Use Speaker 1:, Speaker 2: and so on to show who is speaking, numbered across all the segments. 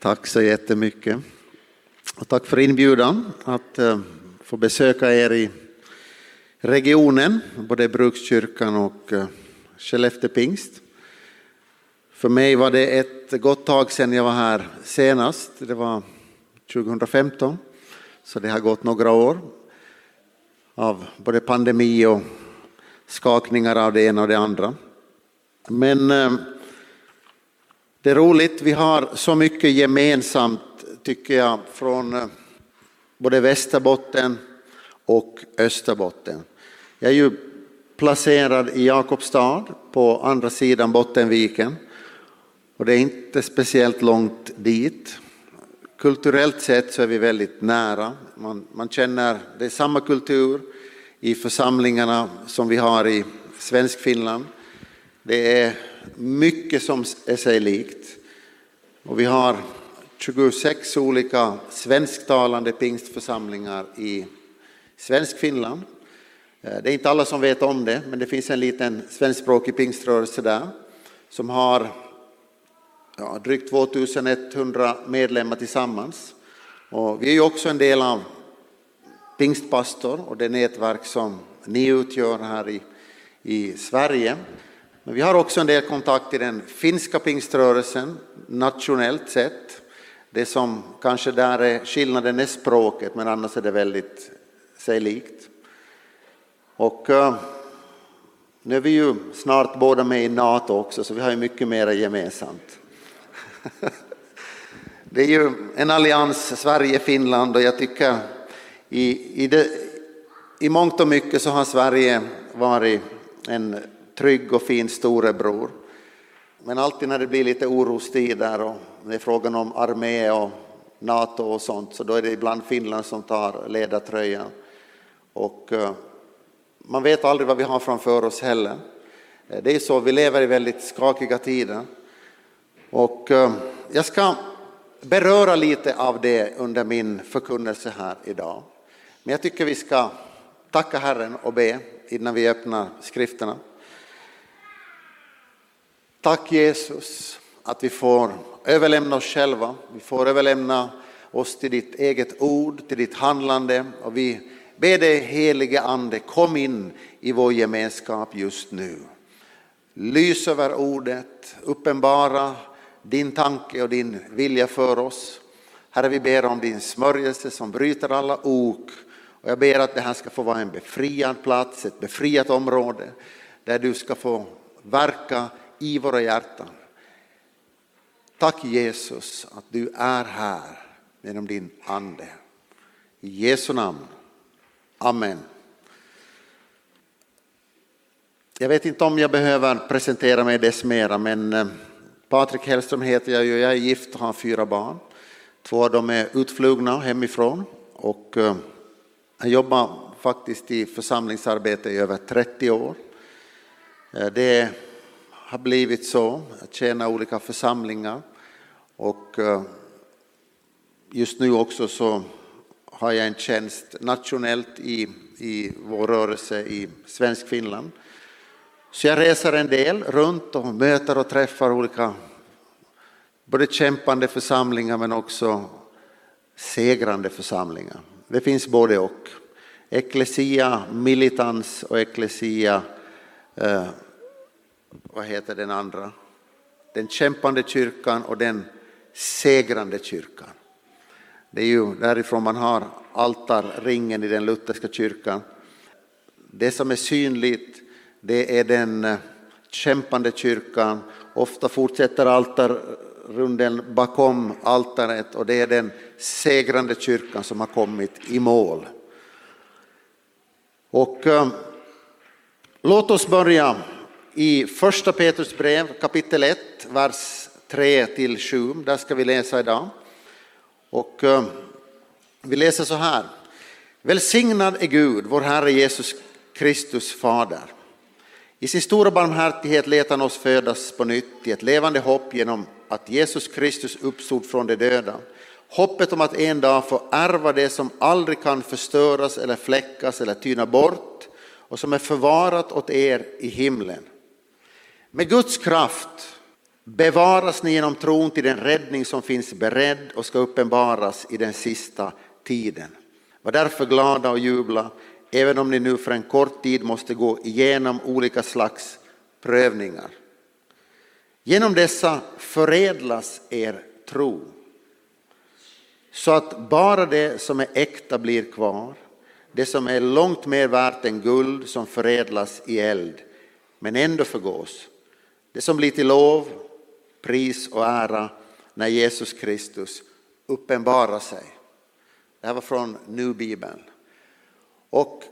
Speaker 1: Tack så jättemycket. Och tack för inbjudan att eh, få besöka er i regionen, både Brukskyrkan och eh, Skellefteå pingst. För mig var det ett gott tag sedan jag var här senast, det var 2015, så det har gått några år av både pandemi och skakningar av det ena och det andra. Men eh, det är roligt, vi har så mycket gemensamt tycker jag från eh, både Västerbotten och Österbotten. Jag är ju placerad i Jakobstad på andra sidan Bottenviken och det är inte speciellt långt dit. Kulturellt sett så är vi väldigt nära. Man, man känner, det är samma kultur i församlingarna som vi har i Svenskfinland. Det är mycket som är sig likt. Och vi har 26 olika svensktalande pingstförsamlingar i Svenskfinland. Finland. Eh, det är inte alla som vet om det, men det finns en liten svenskspråkig pingströrelse där som har ja, drygt 2100 medlemmar tillsammans. Och vi är ju också en del av Pingstpastor och det nätverk som ni utgör här i, i Sverige. Men vi har också en del kontakt i den finska pingströrelsen nationellt sett. Det som kanske där är skillnaden är språket, men annars är det väldigt sig likt. Och uh, nu är vi ju snart båda med i NATO också, så vi har ju mycket mer gemensamt. det är ju en allians, Sverige-Finland, och jag tycker i, i, det, i mångt och mycket så har Sverige varit en trygg och fin storebror. Men alltid när det blir lite orostider och det är frågan om armé och NATO och sånt, så då är det ibland Finland som tar ledartröjan. Och eh, man vet aldrig vad vi har framför oss heller. Eh, det är så, vi lever i väldigt skakiga tider. Och eh, jag ska beröra lite av det under min förkunnelse här idag. Men jag tycker vi ska tacka Herren och be innan vi öppnar skrifterna. Tack Jesus att vi får överlämna oss själva, vi får överlämna oss till ditt eget ord, till ditt handlande och vi ber dig helige Ande, kom in i vår gemenskap just nu. Lys över ordet, uppenbara din tanke och din vilja för oss. Herre, vi ber om din smörjelse som bryter alla ok och jag ber att det här ska få vara en befriad plats, ett befriat område där du ska få verka i våra hjärtan. Tack Jesus att du är här genom din ande. I Jesu namn. Amen. Jag vet inte om jag behöver presentera mig dess mera, men eh, Patrik Hellström heter jag och jag är gift och har fyra barn. Två av dem är utflugna hemifrån och eh, jag jobbar faktiskt i församlingsarbete i över 30 år. Eh, det har blivit så, att tjäna olika församlingar och eh, just nu också så har jag en tjänst nationellt i, i vår rörelse i Svensk-Finland. Så jag reser en del runt och möter och träffar olika både kämpande församlingar men också segrande församlingar. Det finns både och. Ecclesia militans och Ecclesia eh, vad heter den andra? Den kämpande kyrkan och den segrande kyrkan. Det är ju därifrån man har altarringen i den lutherska kyrkan. Det som är synligt, det är den eh, kämpande kyrkan. Ofta fortsätter altarrunden bakom altaret och det är den segrande kyrkan som har kommit i mål. Och äh, låt oss börja i första Petrus brev kapitel 1, vers 3 till 7. Där ska vi läsa idag. Och eh, vi läser så här. Välsignad är Gud, vår Herre Jesus Kristus fader. I sin stora barmhärtighet lät han oss födas på nytt i ett levande hopp genom att Jesus Kristus uppstod från de döda. Hoppet om att en dag få ärva det som aldrig kan förstöras eller fläckas eller tyna bort och som är förvarat åt er i himlen. Med Guds kraft bevaras ni genom tron till den räddning som finns beredd och ska uppenbaras i den sista tiden. Var därför glada och jubla, även om ni nu för en kort tid måste gå igenom olika slags prövningar. Genom dessa förädlas er tro, så att bara det som är äkta blir kvar, det som är långt mer värt än guld som förädlas i eld, men ändå förgås. Det som blir till lov, pris och ära när Jesus Kristus uppenbarar sig. Det här var från Nu Bibeln. Och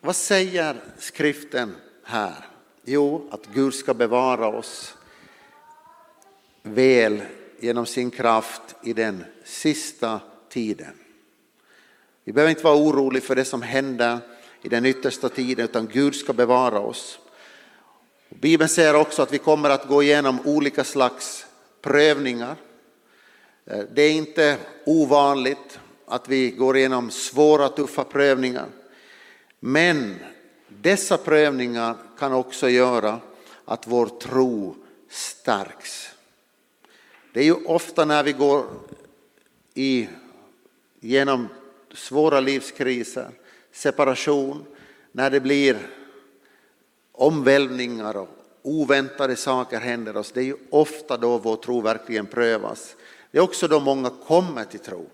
Speaker 1: vad säger skriften här? Jo, att Gud ska bevara oss väl genom sin kraft i den sista tiden. Vi behöver inte vara oroliga för det som händer i den yttersta tiden, utan Gud ska bevara oss. Bibeln säger också att vi kommer att gå igenom olika slags prövningar. Eh, det är inte ovanligt att vi går igenom svåra, tuffa prövningar. Men dessa prövningar kan också göra att vår tro stärks. Det är ju ofta när vi går i, genom svåra livskriser, separation, när det blir omvälvningar och oväntade saker händer oss. Det är ju ofta då vår tro verkligen prövas. Det är också då många kommer till tro.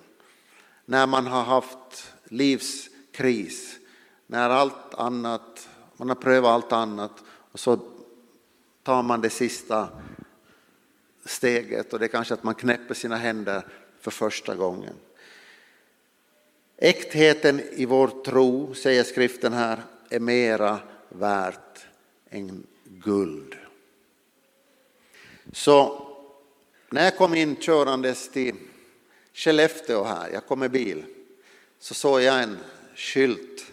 Speaker 1: När man har haft livskris, när allt annat, man har prövat allt annat och så tar man det sista steget och det är kanske att man knäpper sina händer för första gången. Äktheten i vår tro, säger skriften här, är mera värt än guld. Så när jag kom in körandes till Skellefteå här, jag kom med bil, så såg jag en skylt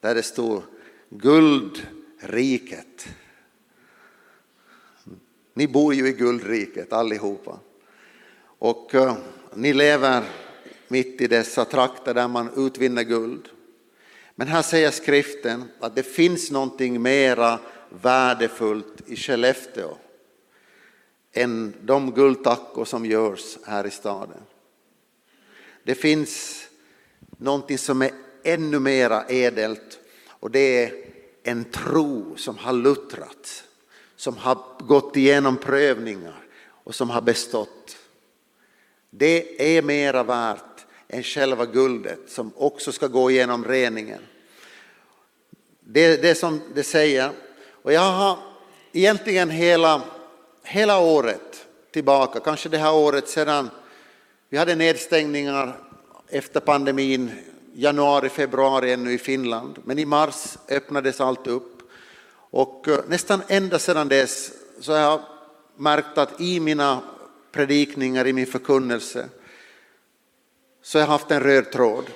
Speaker 1: där det stod Guldriket. Ni bor ju i guldriket allihopa. Och uh, ni lever mitt i dessa trakter där man utvinner guld. Men här säger skriften att det finns någonting mera värdefullt i Skellefteå än de guldtackor som görs här i staden. Det finns någonting som är ännu mera edelt och det är en tro som har luttrats, som har gått igenom prövningar och som har bestått. Det är mera värt än själva guldet som också ska gå igenom reningen. Det är det som det säger. Och jag har egentligen hela, hela året tillbaka, kanske det här året sedan vi hade nedstängningar efter pandemin, januari, februari ännu i Finland, men i mars öppnades allt upp. Och eh, nästan ända sedan dess så har jag märkt att i mina predikningar, i min förkunnelse, så har jag haft en röd tråd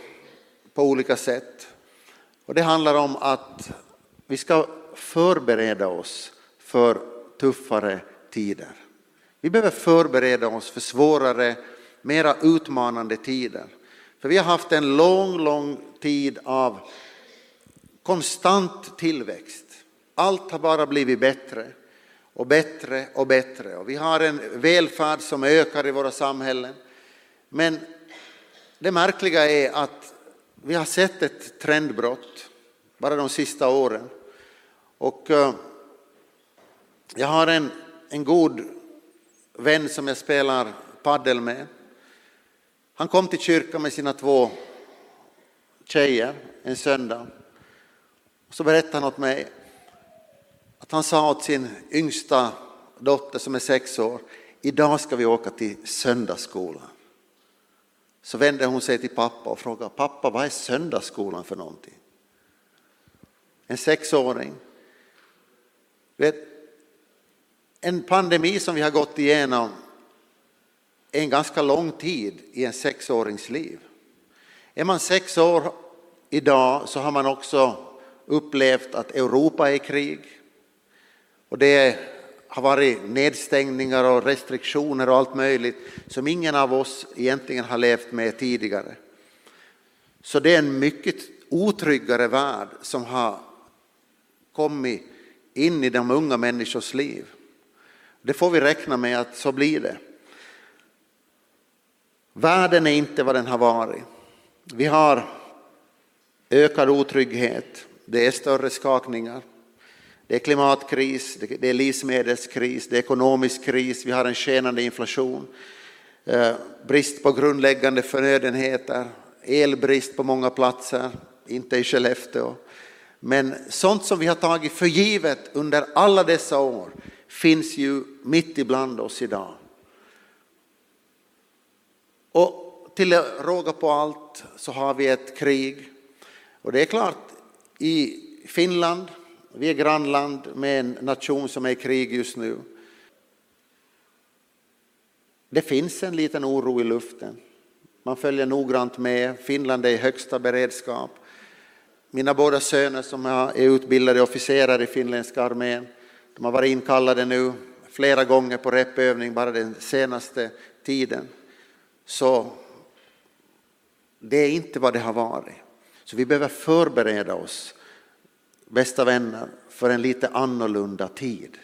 Speaker 1: på olika sätt. Och det handlar om att vi ska förbereda oss för tuffare tider. Vi behöver förbereda oss för svårare, mera utmanande tider. För vi har haft en lång, lång tid av konstant tillväxt. Allt har bara blivit bättre och bättre och bättre. Och vi har en välfärd som ökar i våra samhällen. Men det märkliga är att vi har sett ett trendbrott bara de sista åren. Och eh, jag har en, en god vän som jag spelar paddel med. Han kom till kyrkan med sina två tjejer en söndag. Så berättade han åt mig att han sa åt sin yngsta dotter som är sex år, idag ska vi åka till söndagsskolan. Så vände hon sig till pappa och frågade, pappa vad är söndagsskolan för någonting? En sexåring. Vet, en pandemi som vi har gått igenom är en ganska lång tid i en sexårings liv. Är man sex år idag så har man också upplevt att Europa är i krig. Och det har varit nedstängningar och restriktioner och allt möjligt som ingen av oss egentligen har levt med tidigare. Så det är en mycket otryggare värld som har kommit in i de unga människors liv. Det får vi räkna med att så blir det. Världen är inte vad den har varit. Vi har ökad otrygghet, det är större skakningar. Det är klimatkris, det är livsmedelskris, det är ekonomisk kris, vi har en skenande inflation, eh, brist på grundläggande förnödenheter, elbrist på många platser, inte i Skellefteå. Men sånt som vi har tagit för givet under alla dessa år finns ju mitt ibland oss idag. Och till råga på allt så har vi ett krig. Och det är klart, i Finland, vi är grannland med en nation som är i krig just nu. Det finns en liten oro i luften. Man följer noggrant med. Finland är i högsta beredskap. Mina båda söner som är utbildade officerare i finländska armén, de har varit inkallade nu flera gånger på repövning bara den senaste tiden. Så det är inte vad det har varit. Så vi behöver förbereda oss, bästa vänner, för en lite annorlunda tid.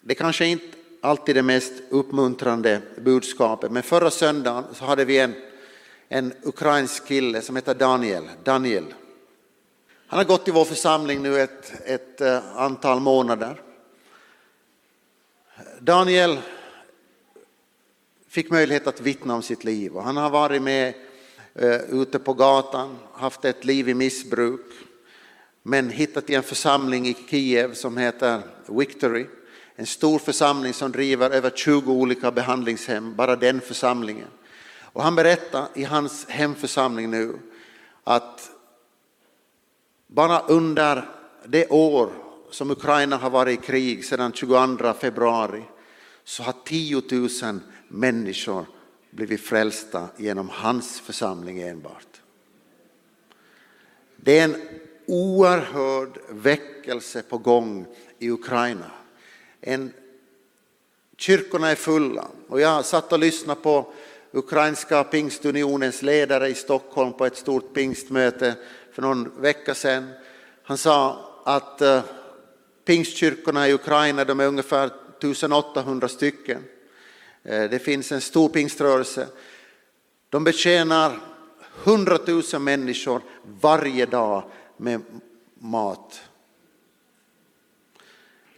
Speaker 1: Det kanske inte alltid det mest uppmuntrande budskapet, men förra söndagen så hade vi en, en ukrainsk kille som heter Daniel. Daniel. Han har gått i vår församling nu ett, ett eh, antal månader. Daniel fick möjlighet att vittna om sitt liv och han har varit med Eh, ute på gatan, haft ett liv i missbruk, men hittat i en församling i Kiev som heter Victory. En stor församling som driver över 20 olika behandlingshem, bara den församlingen. Och han berättar i hans hemförsamling nu att bara under det år som Ukraina har varit i krig sedan 22 februari så har 10 000 människor blivit frälsta genom hans församling enbart. Det är en oerhörd väckelse på gång i Ukraina. En, kyrkorna är fulla och jag satt och lyssnade på ukrainska pingstunionens ledare i Stockholm på ett stort pingstmöte för någon vecka sedan. Han sa att eh, pingstkyrkorna i Ukraina de är ungefär 1800 stycken. Eh, det finns en stor pingströrelse. De betjänar 100 000 människor varje dag med mat.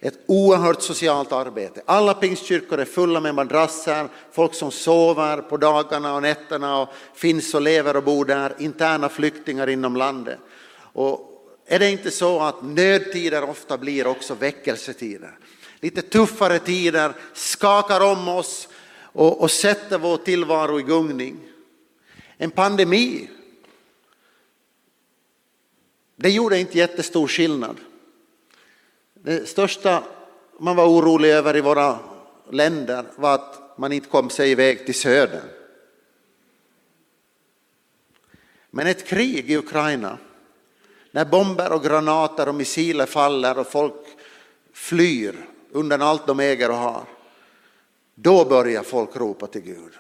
Speaker 1: Ett oerhört socialt arbete. Alla pingstkyrkor är fulla med madrasser, folk som sover på dagarna och nätterna och finns och lever och bor där, interna flyktingar inom landet. Och är det inte så att nödtider ofta blir också väckelsetider? Lite tuffare tider skakar om oss och, och sätter vår tillvaro i gungning. En pandemi, det gjorde inte jättestor skillnad. Det största man var orolig över i våra länder var att man inte kom sig iväg till södern. Men ett krig i Ukraina, när bomber och granater och missiler faller och folk flyr undan allt de äger och har, då börjar folk ropa till Gud.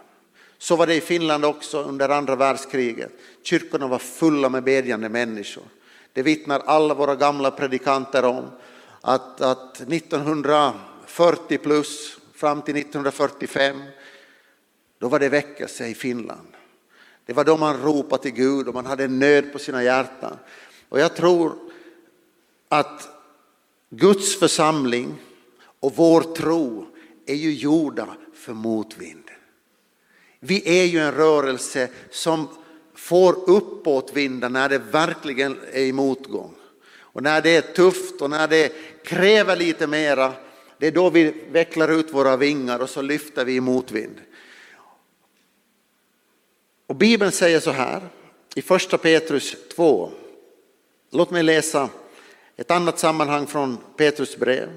Speaker 1: Så var det i Finland också under andra världskriget. Kyrkorna var fulla med bedjande människor. Det vittnar alla våra gamla predikanter om att, att 1940 plus fram till 1945, då var det väckelse i Finland. Det var då man ropade till Gud och man hade nöd på sina hjärtan. Och jag tror att Guds församling och vår tro är ju gjorda för motvind. Vi är ju en rörelse som får uppåtvindar när det verkligen är i motgång. Och när det är tufft och när det kräver lite mera, det är då vi vecklar ut våra vingar och så lyfter vi i motvind. Och Bibeln säger så här i första Petrus 2. Låt mig läsa ett annat sammanhang från Petrus brev.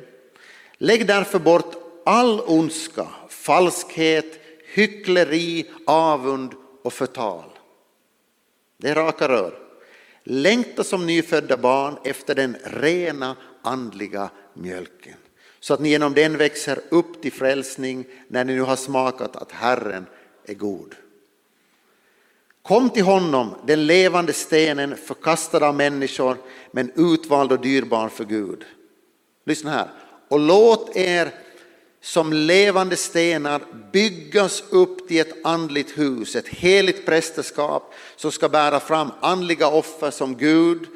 Speaker 1: Lägg därför bort all ondska, falskhet, hyckleri, avund och förtal. Det är raka rör. Längta som nyfödda barn efter den rena andliga mjölken. Så att ni genom den växer upp till frälsning när ni nu har smakat att Herren är god. Kom till honom, den levande stenen, förkastad av människor, men utvald och dyrbar för Gud. Lyssna här. Och låt er som levande stenar byggas upp till ett andligt hus, ett heligt prästerskap som ska bära fram andliga offer som Gud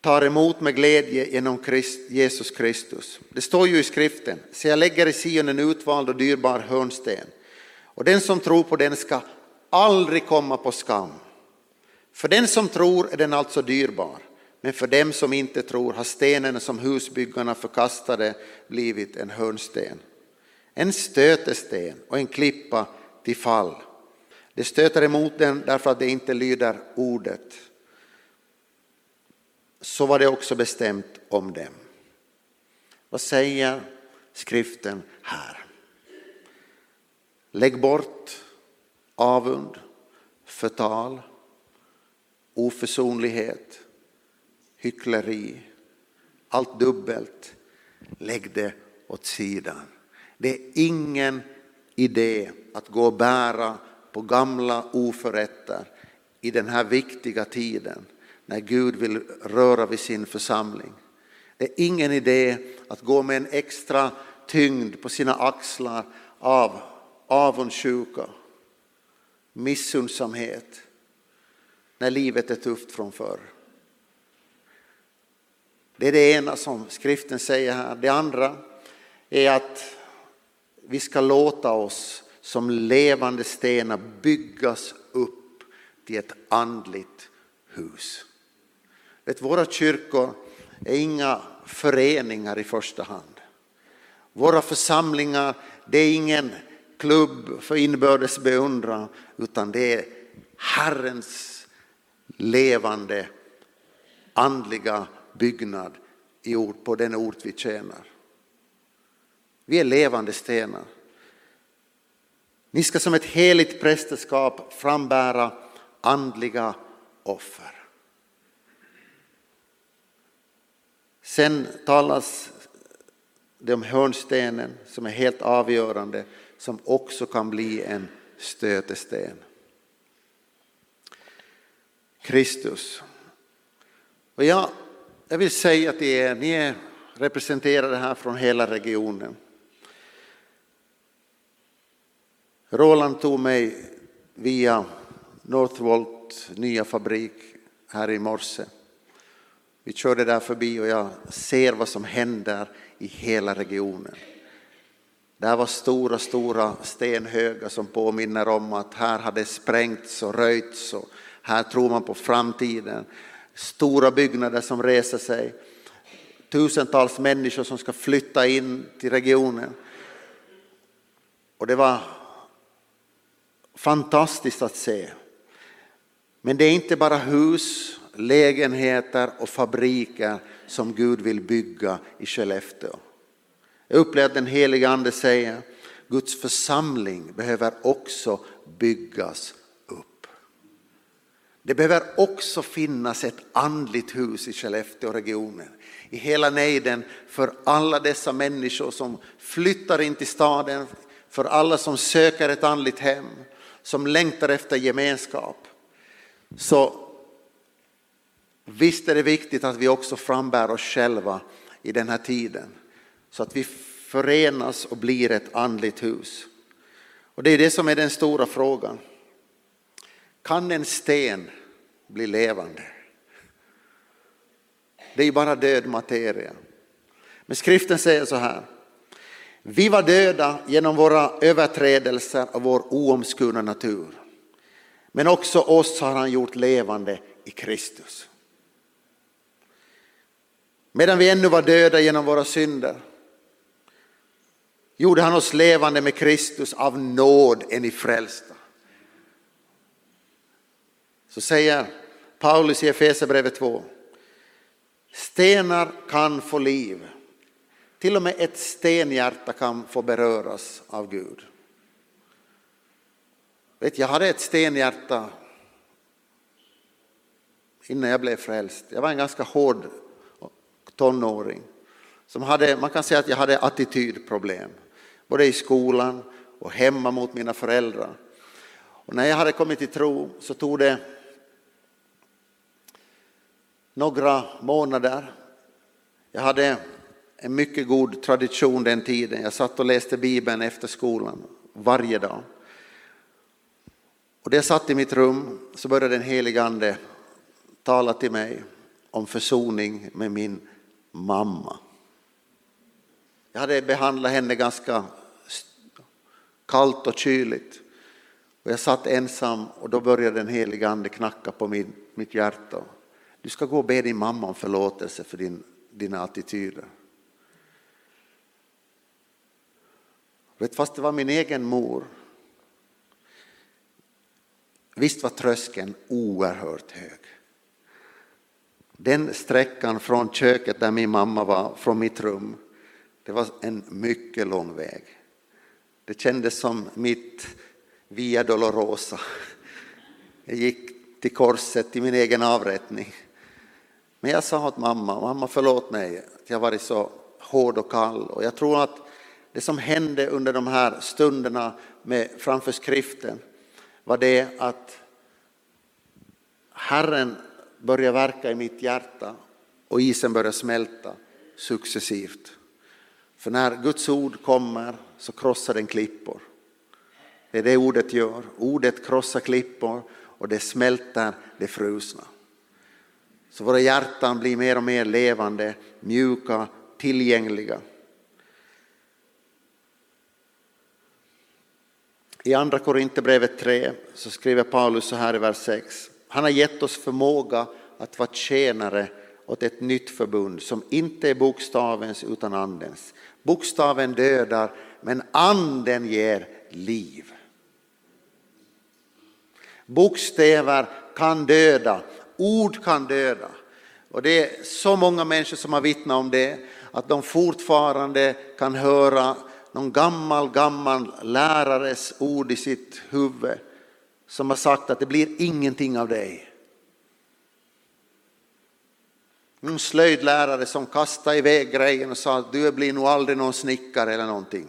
Speaker 1: tar emot med glädje genom Christ, Jesus Kristus. Det står ju i skriften, så jag lägger i Sion en utvald och dyrbar hörnsten. Och den som tror på den ska aldrig komma på skam. För den som tror är den alltså dyrbar. Men för dem som inte tror har stenen som husbyggarna förkastade blivit en hörnsten. En stötesten och en klippa till fall. De stöter emot den därför att det inte lyder ordet. Så var det också bestämt om dem. Vad säger skriften här? Lägg bort avund, förtal, oförsonlighet, hyckleri, allt dubbelt. Lägg det åt sidan. Det är ingen idé att gå och bära på gamla oförrätter i den här viktiga tiden när Gud vill röra vid sin församling. Det är ingen idé att gå med en extra tyngd på sina axlar av avundsjuka, missundsamhet när livet är tufft från förr. Det är det ena som skriften säger här. Det andra är att vi ska låta oss som levande stenar byggas upp till ett andligt hus. Vet, våra kyrkor är inga föreningar i första hand. Våra församlingar det är ingen klubb för inbördes beundran utan det är Herrens levande andliga byggnad i ord, på den ort vi tjänar. Vi är levande stenar. Ni ska som ett heligt prästerskap frambära andliga offer. Sen talas det om hörnstenen som är helt avgörande som också kan bli en stötesten. Kristus. Och jag, jag vill säga till er, ni är representerade här från hela regionen. Roland tog mig via Northvolt nya fabrik här i morse. Vi körde där förbi och jag ser vad som händer i hela regionen. Där var stora, stora stenhögar som påminner om att här hade sprängts och röjts och här tror man på framtiden. Stora byggnader som reser sig. Tusentals människor som ska flytta in till regionen. Och det var fantastiskt att se. Men det är inte bara hus, lägenheter och fabriker som Gud vill bygga i Skellefteå. Jag upplever att den heliga ande säger Guds församling behöver också byggas. Det behöver också finnas ett andligt hus i Skellefteåregionen. i hela nejden för alla dessa människor som flyttar in till staden, för alla som söker ett andligt hem, som längtar efter gemenskap. Så visst är det viktigt att vi också frambär oss själva i den här tiden så att vi förenas och blir ett andligt hus. Och det är det som är den stora frågan. Kan en sten bli levande? Det är ju bara död materia. Men skriften säger så här. Vi var döda genom våra överträdelser och vår oomskurna natur. Men också oss har han gjort levande i Kristus. Medan vi ännu var döda genom våra synder gjorde han oss levande med Kristus av nåd är ni frälsta. Så säger Paulus i Efesierbrevet 2. Stenar kan få liv. Till och med ett stenhjärta kan få beröras av Gud. Vet, jag hade ett stenhjärta innan jag blev frälst. Jag var en ganska hård tonåring. Som hade, man kan säga att jag hade attitydproblem, både i skolan och hemma mot mina föräldrar. Och när jag hade kommit till tro så tog det några månader. Jag hade en mycket god tradition den tiden. Jag satt och läste Bibeln efter skolan varje dag. Och det jag satt i mitt rum så började den helige Ande tala till mig om försoning med min mamma. Jag hade behandlat henne ganska kallt och kyligt. Och jag satt ensam och då började den helige Ande knacka på min, mitt hjärta. Du ska gå och be din mamma om förlåtelse för din, dina attityder. Vet, fast det var min egen mor. Visst var tröskeln oerhört hög. Den sträckan från köket där min mamma var, från mitt rum, det var en mycket lång väg. Det kändes som mitt Via Dolorosa. Jag gick till korset, till min egen avrättning. Men jag sa åt mamma, mamma förlåt mig att jag varit så hård och kall. Och jag tror att det som hände under de här stunderna med, framför skriften var det att Herren började verka i mitt hjärta och isen började smälta successivt. För när Guds ord kommer så krossar den klippor. Det är det ordet gör. Ordet krossar klippor och det smälter det frusna. Så våra hjärtan blir mer och mer levande, mjuka, tillgängliga. I andra Korinthierbrevet 3 så skriver Paulus så här i vers 6. Han har gett oss förmåga att vara tjänare åt ett nytt förbund som inte är bokstavens utan andens. Bokstaven dödar men anden ger liv. Bokstäver kan döda, ord kan döda. Och det är så många människor som har vittnat om det, att de fortfarande kan höra någon gammal, gammal lärares ord i sitt huvud som har sagt att det blir ingenting av dig. Någon slöjdlärare som kastade iväg grejen och sa att du blir nog aldrig någon snickare eller någonting.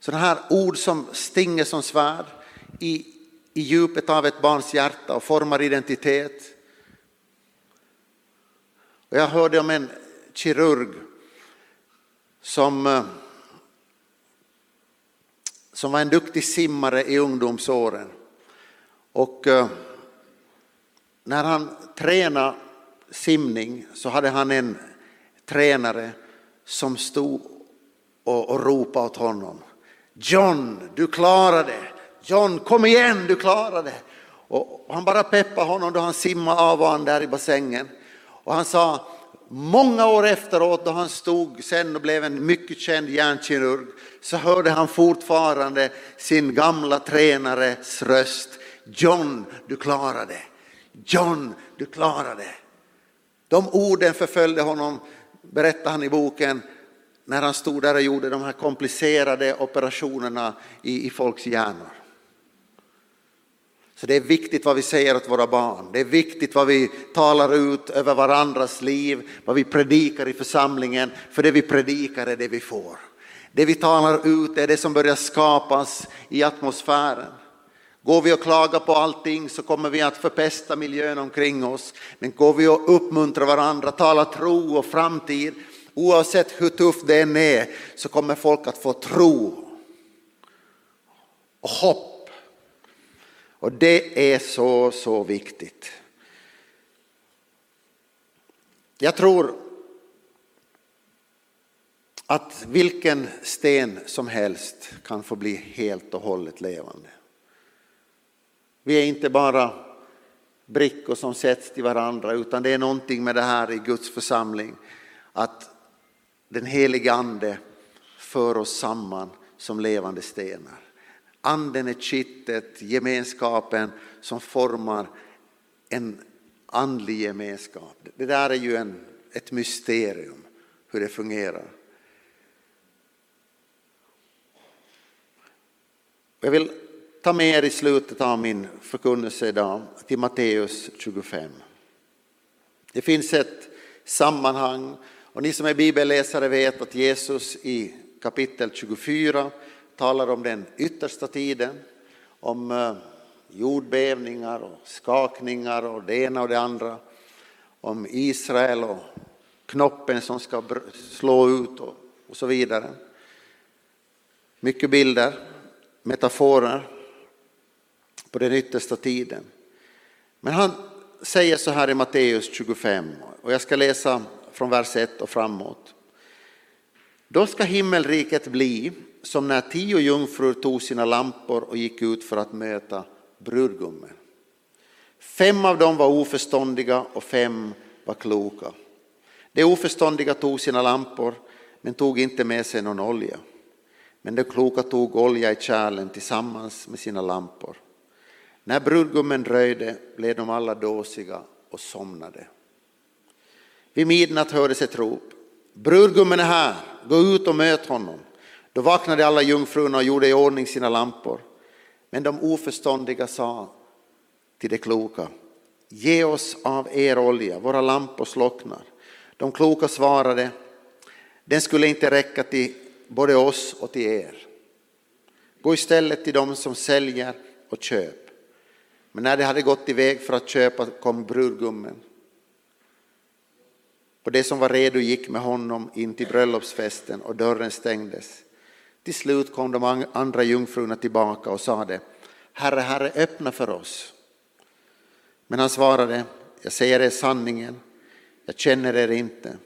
Speaker 1: Sådana här ord som stinger som svärd i, i djupet av ett barns hjärta och formar identitet. Och jag hörde om en kirurg som, eh, som var en duktig simmare i ungdomsåren. Och eh, när han tränade simning så hade han en tränare som stod och, och ropade åt honom. John, du klarar det. John, kom igen, du klarar det. Och han bara peppade honom då han simmade av och an där i bassängen. Och han sa, många år efteråt då han stod sen och blev en mycket känd hjärnkirurg så hörde han fortfarande sin gamla tränares röst. John, du klarar det. John, du klarar det. De orden förföljde honom, berättar han i boken, när han stod där och gjorde de här komplicerade operationerna i, i folks hjärnor. Så det är viktigt vad vi säger åt våra barn. Det är viktigt vad vi talar ut över varandras liv, vad vi predikar i församlingen. För det vi predikar är det vi får. Det vi talar ut är det som börjar skapas i atmosfären. Går vi och klagar på allting så kommer vi att förpesta miljön omkring oss. Men går vi och uppmuntrar varandra, talar tro och framtid, oavsett hur tufft det än är, så kommer folk att få tro och hopp. Och det är så, så viktigt. Jag tror att vilken sten som helst kan få bli helt och hållet levande. Vi är inte bara brickor som sätts till varandra utan det är någonting med det här i Guds församling. Att den helige ande för oss samman som levande stenar. Anden är kittet, gemenskapen som formar en andlig gemenskap. Det där är ju en, ett mysterium hur det fungerar. Jag vill ta med er i slutet av min förkunnelse idag till Matteus 25. Det finns ett sammanhang och ni som är bibelläsare vet att Jesus i kapitel 24 talar om den yttersta tiden, om eh, jordbävningar och skakningar och det ena och det andra, om Israel och knoppen som ska slå ut och, och så vidare. Mycket bilder, metaforer på den yttersta tiden. Men han säger så här i Matteus 25 och jag ska läsa från vers 1 och framåt. Då ska himmelriket bli som när tio jungfrur tog sina lampor och gick ut för att möta brudgummen. Fem av dem var oförståndiga och fem var kloka. De oförståndiga tog sina lampor men tog inte med sig någon olja. Men de kloka tog olja i kärlen tillsammans med sina lampor. När brudgummen dröjde blev de alla dåsiga och somnade. Vid midnatt hördes ett rop. Brudgummen är här, gå ut och möt honom. Då vaknade alla jungfrurna och gjorde i ordning sina lampor. Men de oförståndiga sa till de kloka, ge oss av er olja, våra lampor slocknar. De kloka svarade, den skulle inte räcka till både oss och till er. Gå istället till dem som säljer och köp. Men när de hade gått iväg för att köpa kom brudgummen. Och det som var redo gick med honom in till bröllopsfesten och dörren stängdes. Till slut kom de andra jungfrurna tillbaka och sade, Herre, Herre, öppna för oss. Men han svarade, jag säger er sanningen, jag känner er inte.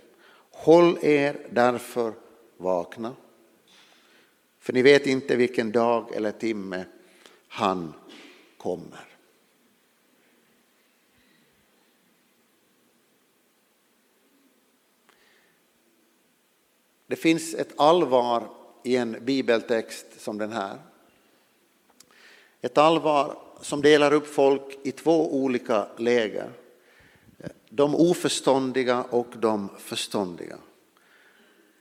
Speaker 1: Håll er därför vakna. För ni vet inte vilken dag eller timme han kommer. Det finns ett allvar i en bibeltext som den här. Ett allvar som delar upp folk i två olika läger. De oförståndiga och de förståndiga.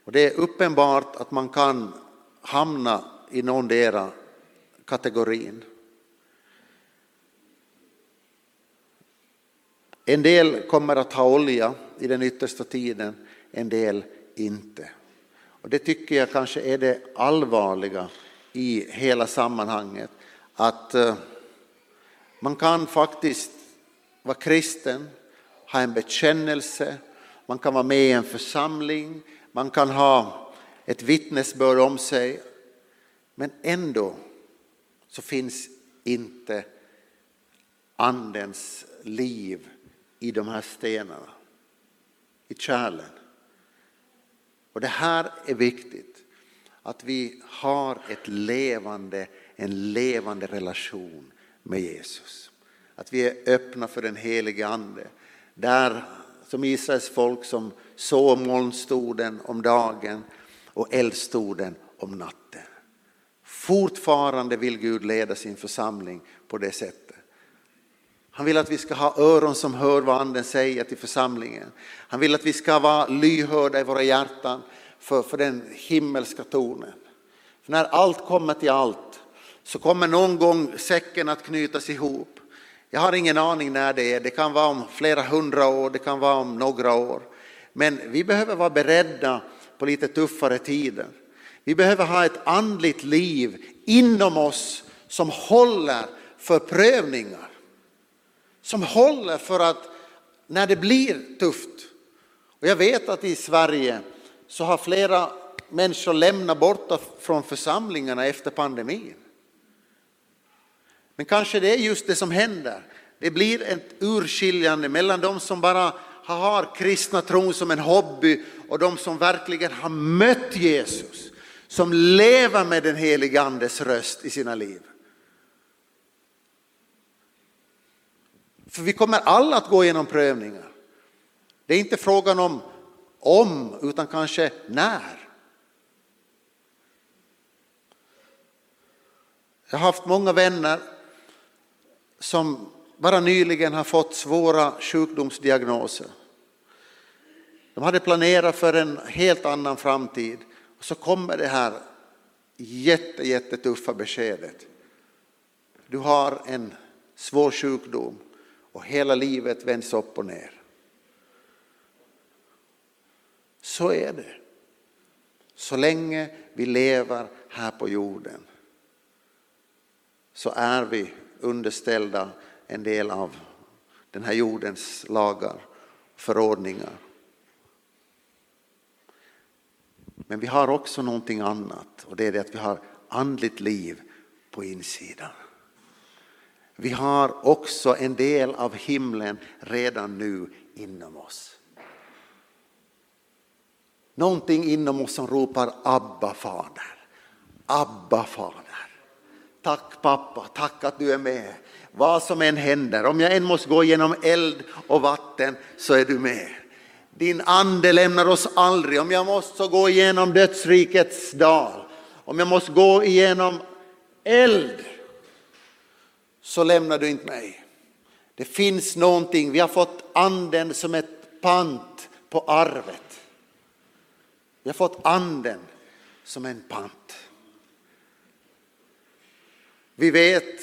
Speaker 1: Och det är uppenbart att man kan hamna i någondera kategorin. En del kommer att ha olja i den yttersta tiden, en del inte. Och det tycker jag kanske är det allvarliga i hela sammanhanget. Att eh, man kan faktiskt vara kristen, ha en bekännelse, man kan vara med i en församling, man kan ha ett vittnesbörd om sig. Men ändå så finns inte andens liv i de här stenarna, i kärlen. Och det här är viktigt, att vi har ett levande, en levande relation med Jesus. Att vi är öppna för den helige Ande. Där som Israels folk som såg molnstoden om dagen och eldstoden om natten. Fortfarande vill Gud leda sin församling på det sättet. Han vill att vi ska ha öron som hör vad anden säger till församlingen. Han vill att vi ska vara lyhörda i våra hjärtan för, för den himmelska tonen. För när allt kommer till allt så kommer någon gång säcken att knytas ihop. Jag har ingen aning när det är, det kan vara om flera hundra år, det kan vara om några år. Men vi behöver vara beredda på lite tuffare tider. Vi behöver ha ett andligt liv inom oss som håller för prövningar. Som håller för att när det blir tufft. Och jag vet att i Sverige så har flera människor lämnat borta från församlingarna efter pandemin. Men kanske det är just det som händer. Det blir ett urskiljande mellan de som bara har kristna tron som en hobby och de som verkligen har mött Jesus. Som lever med den helige andes röst i sina liv. För vi kommer alla att gå igenom prövningar. Det är inte frågan om om, utan kanske när. Jag har haft många vänner som bara nyligen har fått svåra sjukdomsdiagnoser. De hade planerat för en helt annan framtid och så kommer det här jätte, jättetuffa beskedet. Du har en svår sjukdom och hela livet vänds upp och ner. Så är det. Så länge vi lever här på jorden så är vi underställda en del av den här jordens lagar och förordningar. Men vi har också någonting annat och det är det att vi har andligt liv på insidan. Vi har också en del av himlen redan nu inom oss. Någonting inom oss som ropar Abba fader. Abba fader. Tack pappa, tack att du är med. Vad som än händer, om jag än måste gå genom eld och vatten så är du med. Din ande lämnar oss aldrig. Om jag måste gå igenom dödsrikets dal, om jag måste gå igenom eld så lämnar du inte mig. Det finns någonting, vi har fått anden som ett pant på arvet. Vi har fått anden som en pant. Vi vet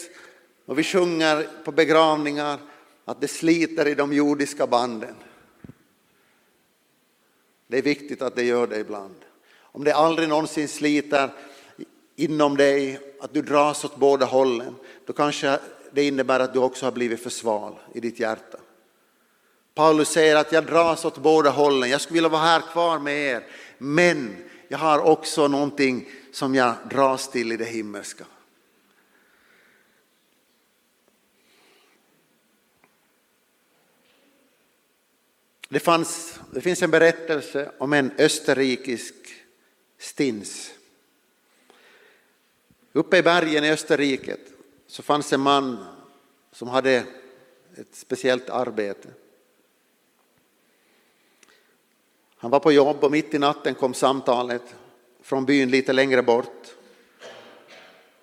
Speaker 1: och vi sjunger på begravningar att det sliter i de jordiska banden. Det är viktigt att det gör det ibland. Om det aldrig någonsin sliter inom dig, att du dras åt båda hållen, då kanske det innebär att du också har blivit för sval i ditt hjärta. Paulus säger att jag dras åt båda hållen, jag skulle vilja vara här kvar med er, men jag har också någonting som jag dras till i det himmelska. Det, fanns, det finns en berättelse om en österrikisk stins. Uppe i bergen i Österrike så fanns en man som hade ett speciellt arbete. Han var på jobb och mitt i natten kom samtalet från byn lite längre bort.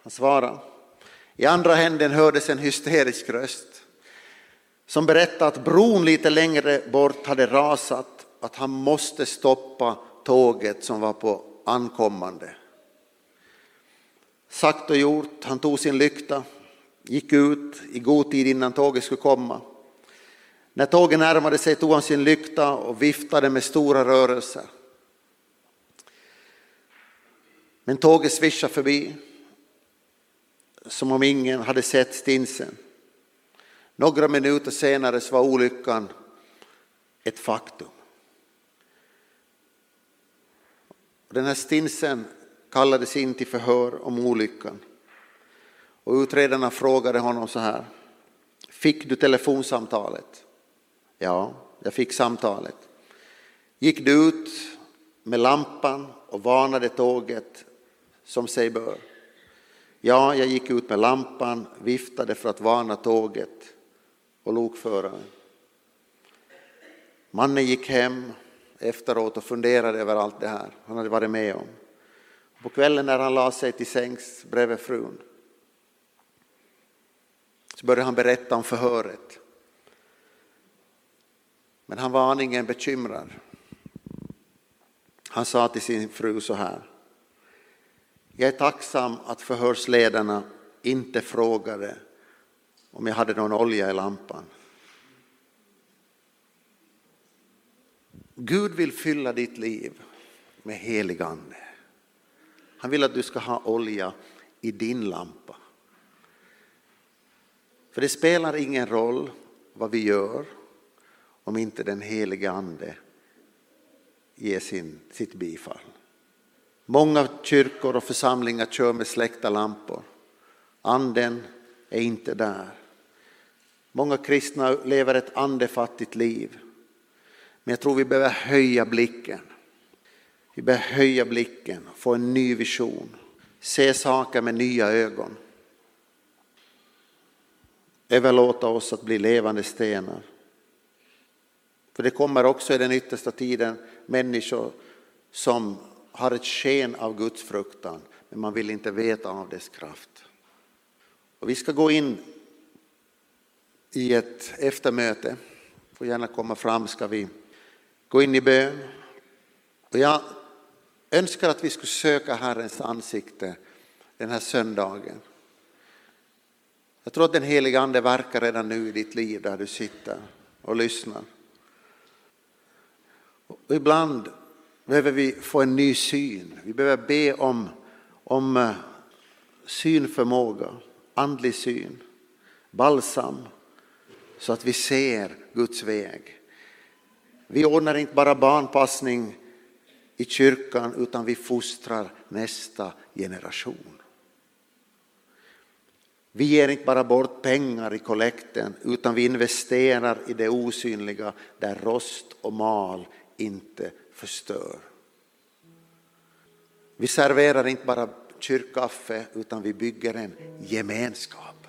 Speaker 1: Han svarade. I andra händen hördes en hysterisk röst som berättade att bron lite längre bort hade rasat, att han måste stoppa tåget som var på ankommande. Sagt och gjort, han tog sin lykta, gick ut i god tid innan tåget skulle komma. När tåget närmade sig tog han sin lykta och viftade med stora rörelser. Men tåget svischade förbi som om ingen hade sett stinsen. Några minuter senare var olyckan ett faktum. Den här stinsen kallades in till förhör om olyckan. Och utredarna frågade honom så här. Fick du telefonsamtalet? Ja, jag fick samtalet. Gick du ut med lampan och varnade tåget som sig bör? Ja, jag gick ut med lampan, viftade för att varna tåget och lokföraren. Mannen gick hem efteråt och funderade över allt det här han hade varit med om. På kvällen när han la sig till sängs bredvid frun så började han berätta om förhöret. Men han var aningen bekymrad. Han sa till sin fru så här. Jag är tacksam att förhörsledarna inte frågade om jag hade någon olja i lampan. Gud vill fylla ditt liv med helig ande. Han vill att du ska ha olja i din lampa. För det spelar ingen roll vad vi gör om inte den helige ande ger sin, sitt bifall. Många kyrkor och församlingar kör med släckta lampor. Anden är inte där. Många kristna lever ett andefattigt liv. Men jag tror vi behöver höja blicken. Vi bör höja blicken, få en ny vision, se saker med nya ögon. Överlåta oss att bli levande stenar. För det kommer också i den yttersta tiden människor som har ett sken av Guds fruktan, men man vill inte veta av dess kraft. Och vi ska gå in i ett eftermöte. Får gärna komma fram ska vi gå in i bön. Och jag önskar att vi skulle söka Herrens ansikte den här söndagen. Jag tror att den heliga Ande verkar redan nu i ditt liv där du sitter och lyssnar. Och ibland behöver vi få en ny syn. Vi behöver be om, om eh, synförmåga, andlig syn, balsam så att vi ser Guds väg. Vi ordnar inte bara barnpassning i kyrkan utan vi fostrar nästa generation. Vi ger inte bara bort pengar i kollekten utan vi investerar i det osynliga där rost och mal inte förstör. Vi serverar inte bara kyrkkaffe utan vi bygger en gemenskap.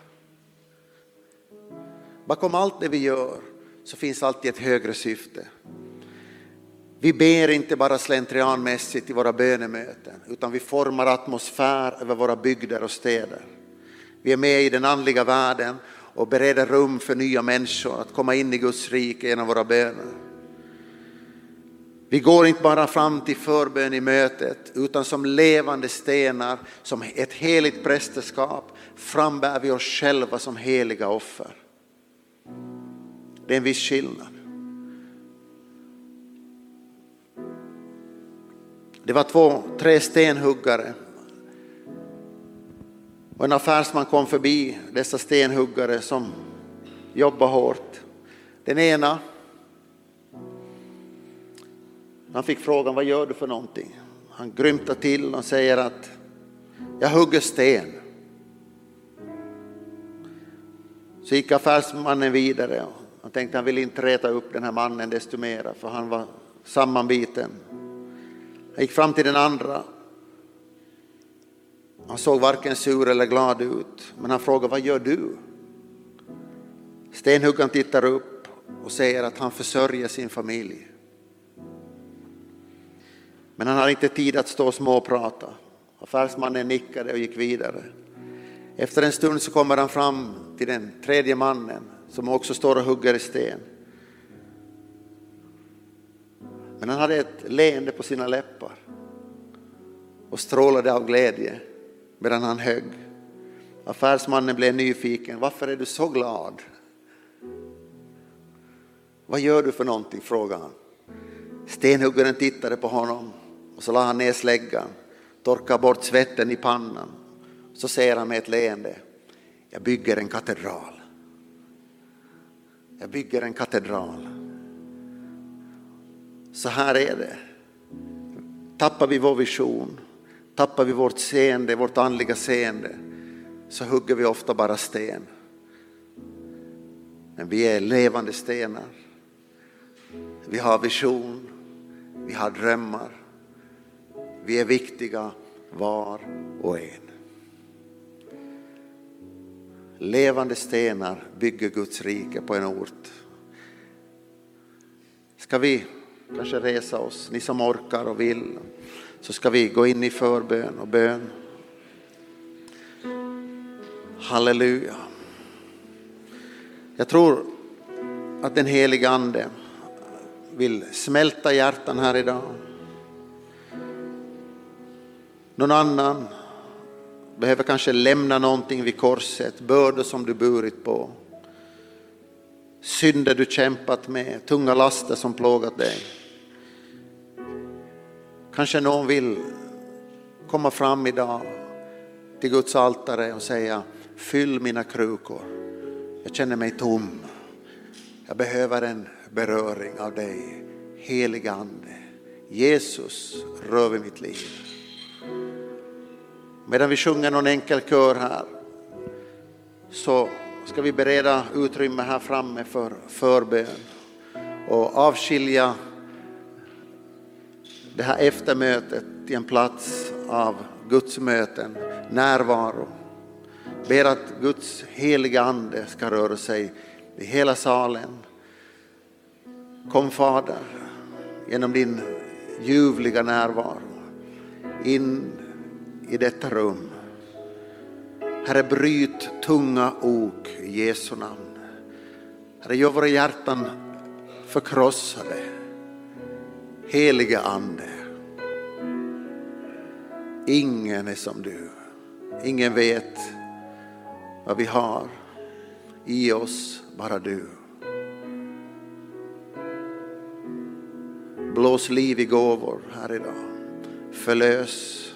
Speaker 1: Bakom allt det vi gör så finns alltid ett högre syfte. Vi ber inte bara slentrianmässigt i våra bönemöten utan vi formar atmosfär över våra bygder och städer. Vi är med i den andliga världen och bereder rum för nya människor att komma in i Guds rike genom våra böner. Vi går inte bara fram till förbön i mötet utan som levande stenar, som ett heligt prästerskap frambär vi oss själva som heliga offer. Det är en viss skillnad. Det var två, tre stenhuggare och en affärsman kom förbi dessa stenhuggare som jobbar hårt. Den ena, han fick frågan vad gör du för någonting? Han grymtar till och säger att jag hugger sten. Så gick affärsmannen vidare och han tänkte han ville inte reta upp den här mannen desto mera för han var sammanbiten. Han gick fram till den andra han såg varken sur eller glad ut, men han frågade vad gör du? Stenhuggaren tittar upp och säger att han försörjer sin familj. Men han har inte tid att stå och småprata. Affärsmannen nickade och gick vidare. Efter en stund så kommer han fram till den tredje mannen som också står och hugger i sten. Men han hade ett leende på sina läppar och strålade av glädje medan han högg. Affärsmannen blev nyfiken. Varför är du så glad? Vad gör du för någonting? frågade han. Stenhuggaren tittade på honom och så la han ner släggan, torkade bort svetten i pannan. Så säger han med ett leende, jag bygger en katedral. Jag bygger en katedral. Så här är det. Tappar vi vår vision Tappar vi vårt seende, vårt andliga seende, så hugger vi ofta bara sten. Men vi är levande stenar. Vi har vision, vi har drömmar. Vi är viktiga var och en. Levande stenar bygger Guds rike på en ort. Ska vi kanske resa oss, ni som orkar och vill så ska vi gå in i förbön och bön. Halleluja. Jag tror att den heliga Ande vill smälta hjärtan här idag. Någon annan behöver kanske lämna någonting vid korset, bördor som du burit på. Synder du kämpat med, tunga laster som plågat dig. Kanske någon vill komma fram idag till Guds altare och säga fyll mina krukor. Jag känner mig tom. Jag behöver en beröring av dig, helige Ande. Jesus, rör vid mitt liv. Medan vi sjunger någon enkel kör här så ska vi bereda utrymme här framme för förbön och avskilja det här eftermötet till en plats av Guds möten, närvaro. Ber att Guds heliga ande ska röra sig i hela salen. Kom Fader, genom din ljuvliga närvaro in i detta rum. Herre, bryt tunga ok i Jesu namn. Herre, gör våra hjärtan förkrossade Helige Ande. Ingen är som du. Ingen vet vad vi har i oss, bara du. Blås liv i gåvor här idag. Förlös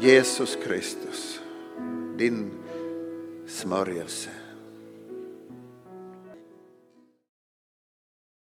Speaker 1: Jesus Kristus, din smörjelse.